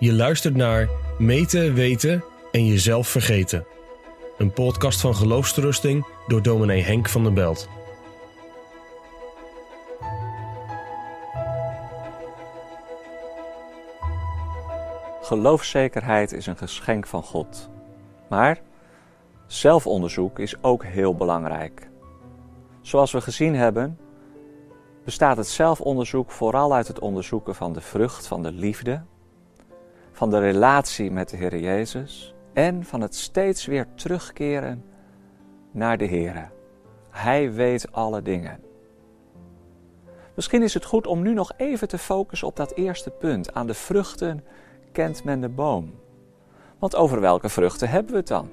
Je luistert naar Meten, Weten en Jezelf Vergeten. Een podcast van geloofsterusting door dominee Henk van der Belt. Geloofszekerheid is een geschenk van God. Maar zelfonderzoek is ook heel belangrijk. Zoals we gezien hebben, bestaat het zelfonderzoek vooral uit het onderzoeken van de vrucht van de liefde, van de relatie met de Heer Jezus en van het steeds weer terugkeren naar de Heer. Hij weet alle dingen. Misschien is het goed om nu nog even te focussen op dat eerste punt. Aan de vruchten kent men de boom. Want over welke vruchten hebben we het dan?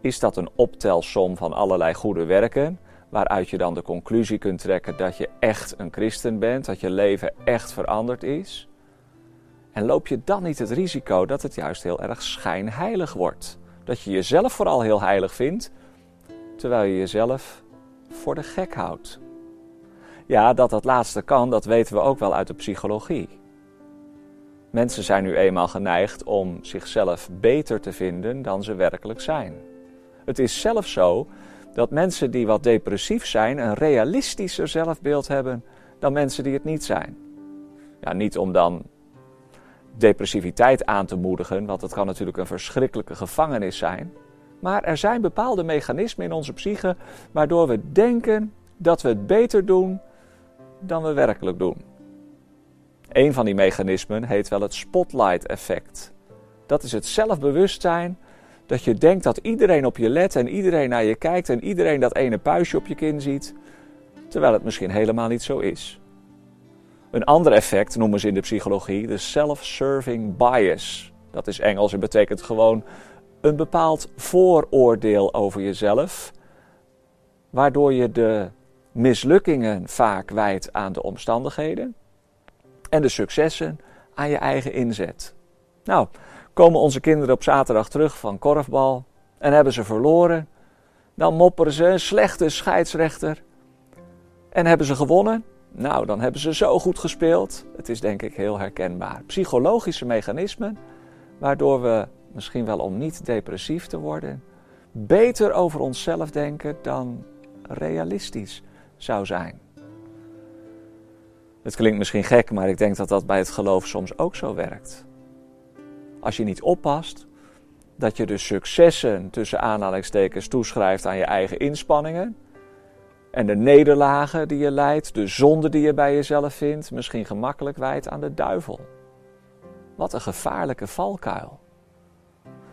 Is dat een optelsom van allerlei goede werken, waaruit je dan de conclusie kunt trekken dat je echt een christen bent, dat je leven echt veranderd is? En loop je dan niet het risico dat het juist heel erg schijnheilig wordt? Dat je jezelf vooral heel heilig vindt, terwijl je jezelf voor de gek houdt. Ja, dat dat laatste kan, dat weten we ook wel uit de psychologie. Mensen zijn nu eenmaal geneigd om zichzelf beter te vinden dan ze werkelijk zijn. Het is zelfs zo dat mensen die wat depressief zijn een realistischer zelfbeeld hebben dan mensen die het niet zijn. Ja, niet om dan depressiviteit aan te moedigen, want het kan natuurlijk een verschrikkelijke gevangenis zijn. Maar er zijn bepaalde mechanismen in onze psyche waardoor we denken dat we het beter doen dan we werkelijk doen. Een van die mechanismen heet wel het spotlight-effect. Dat is het zelfbewustzijn dat je denkt dat iedereen op je let en iedereen naar je kijkt en iedereen dat ene puistje op je kin ziet, terwijl het misschien helemaal niet zo is. Een ander effect noemen ze in de psychologie de self-serving bias. Dat is Engels en betekent gewoon een bepaald vooroordeel over jezelf, waardoor je de mislukkingen vaak wijt aan de omstandigheden en de successen aan je eigen inzet. Nou, komen onze kinderen op zaterdag terug van korfbal en hebben ze verloren, dan mopperen ze een slechte scheidsrechter. En hebben ze gewonnen? Nou, dan hebben ze zo goed gespeeld. Het is denk ik heel herkenbaar. Psychologische mechanismen, waardoor we misschien wel om niet depressief te worden, beter over onszelf denken dan realistisch zou zijn. Het klinkt misschien gek, maar ik denk dat dat bij het geloof soms ook zo werkt. Als je niet oppast, dat je de successen tussen aanhalingstekens toeschrijft aan je eigen inspanningen. En de nederlagen die je leidt, de zonde die je bij jezelf vindt, misschien gemakkelijk wijt aan de duivel. Wat een gevaarlijke valkuil.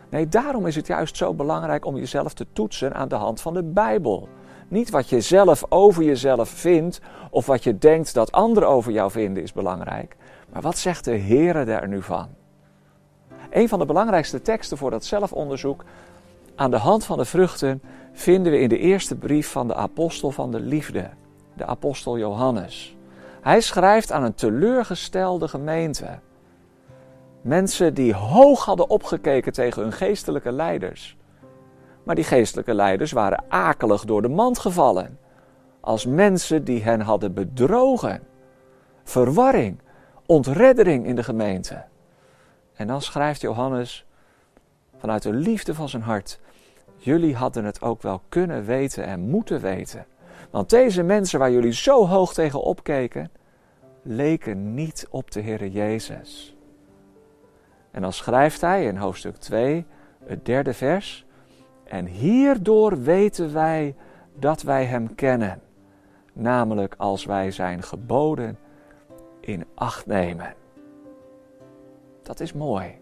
Nee, daarom is het juist zo belangrijk om jezelf te toetsen aan de hand van de Bijbel. Niet wat je zelf over jezelf vindt of wat je denkt dat anderen over jou vinden is belangrijk. Maar wat zegt de Heer er nu van? Een van de belangrijkste teksten voor dat zelfonderzoek aan de hand van de vruchten vinden we in de eerste brief van de apostel van de liefde, de apostel Johannes. Hij schrijft aan een teleurgestelde gemeente. Mensen die hoog hadden opgekeken tegen hun geestelijke leiders. Maar die geestelijke leiders waren akelig door de mand gevallen. Als mensen die hen hadden bedrogen. Verwarring, ontreddering in de gemeente. En dan schrijft Johannes vanuit de liefde van zijn hart: Jullie hadden het ook wel kunnen weten en moeten weten. Want deze mensen waar jullie zo hoog tegen opkeken, leken niet op de Heer Jezus. En dan schrijft hij in hoofdstuk 2, het derde vers: En hierdoor weten wij dat wij Hem kennen, namelijk als wij Zijn geboden in acht nemen. Dat is mooi.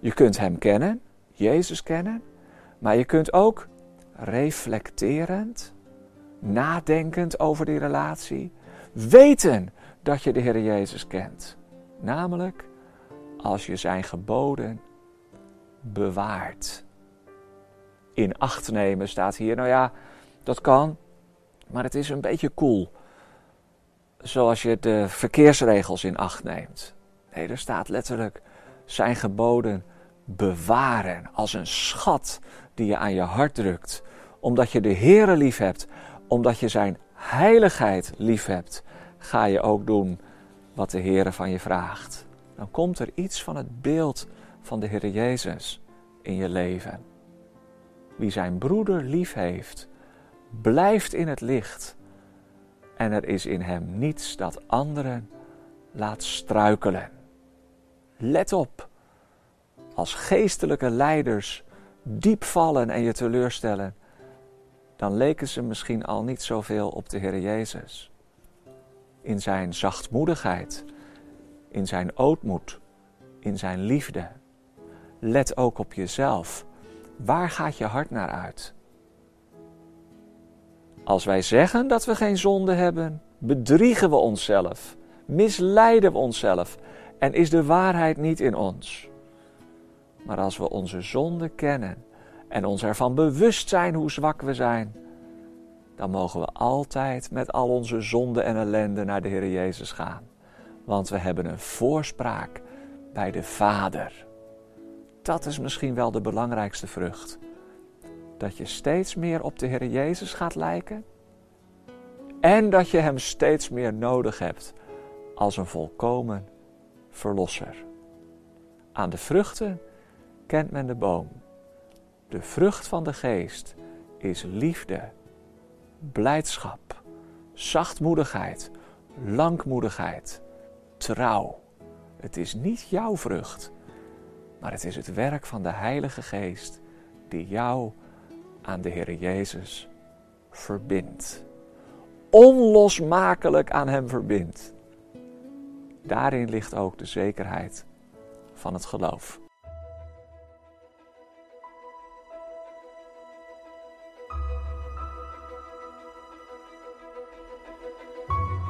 Je kunt Hem kennen, Jezus kennen, maar je kunt ook reflecterend, nadenkend over die relatie, weten dat je de Heer Jezus kent. Namelijk als je Zijn geboden bewaart. In acht nemen staat hier, nou ja, dat kan, maar het is een beetje cool. Zoals je de verkeersregels in acht neemt. Nee, er staat letterlijk zijn geboden bewaren als een schat die je aan je hart drukt. Omdat je de Heere lief hebt, omdat je zijn heiligheid lief hebt, ga je ook doen wat de Heere van je vraagt. dan komt er iets van het beeld van de Heer Jezus in je leven. Wie zijn broeder lief heeft, blijft in het licht. En er is in hem niets dat anderen laat struikelen. Let op, als geestelijke leiders diep vallen en je teleurstellen, dan leken ze misschien al niet zoveel op de Heer Jezus. In zijn zachtmoedigheid, in zijn ootmoed, in zijn liefde. Let ook op jezelf. Waar gaat je hart naar uit? Als wij zeggen dat we geen zonde hebben, bedriegen we onszelf, misleiden we onszelf en is de waarheid niet in ons. Maar als we onze zonde kennen en ons ervan bewust zijn hoe zwak we zijn, dan mogen we altijd met al onze zonde en ellende naar de Heer Jezus gaan. Want we hebben een voorspraak bij de Vader. Dat is misschien wel de belangrijkste vrucht. Dat je steeds meer op de Heer Jezus gaat lijken. En dat je Hem steeds meer nodig hebt als een volkomen Verlosser. Aan de vruchten kent men de boom. De vrucht van de geest is liefde, blijdschap, zachtmoedigheid, langmoedigheid, trouw. Het is niet jouw vrucht, maar het is het werk van de Heilige Geest die jou aan de Heer Jezus verbindt. Onlosmakelijk aan Hem verbindt. Daarin ligt ook de zekerheid van het geloof.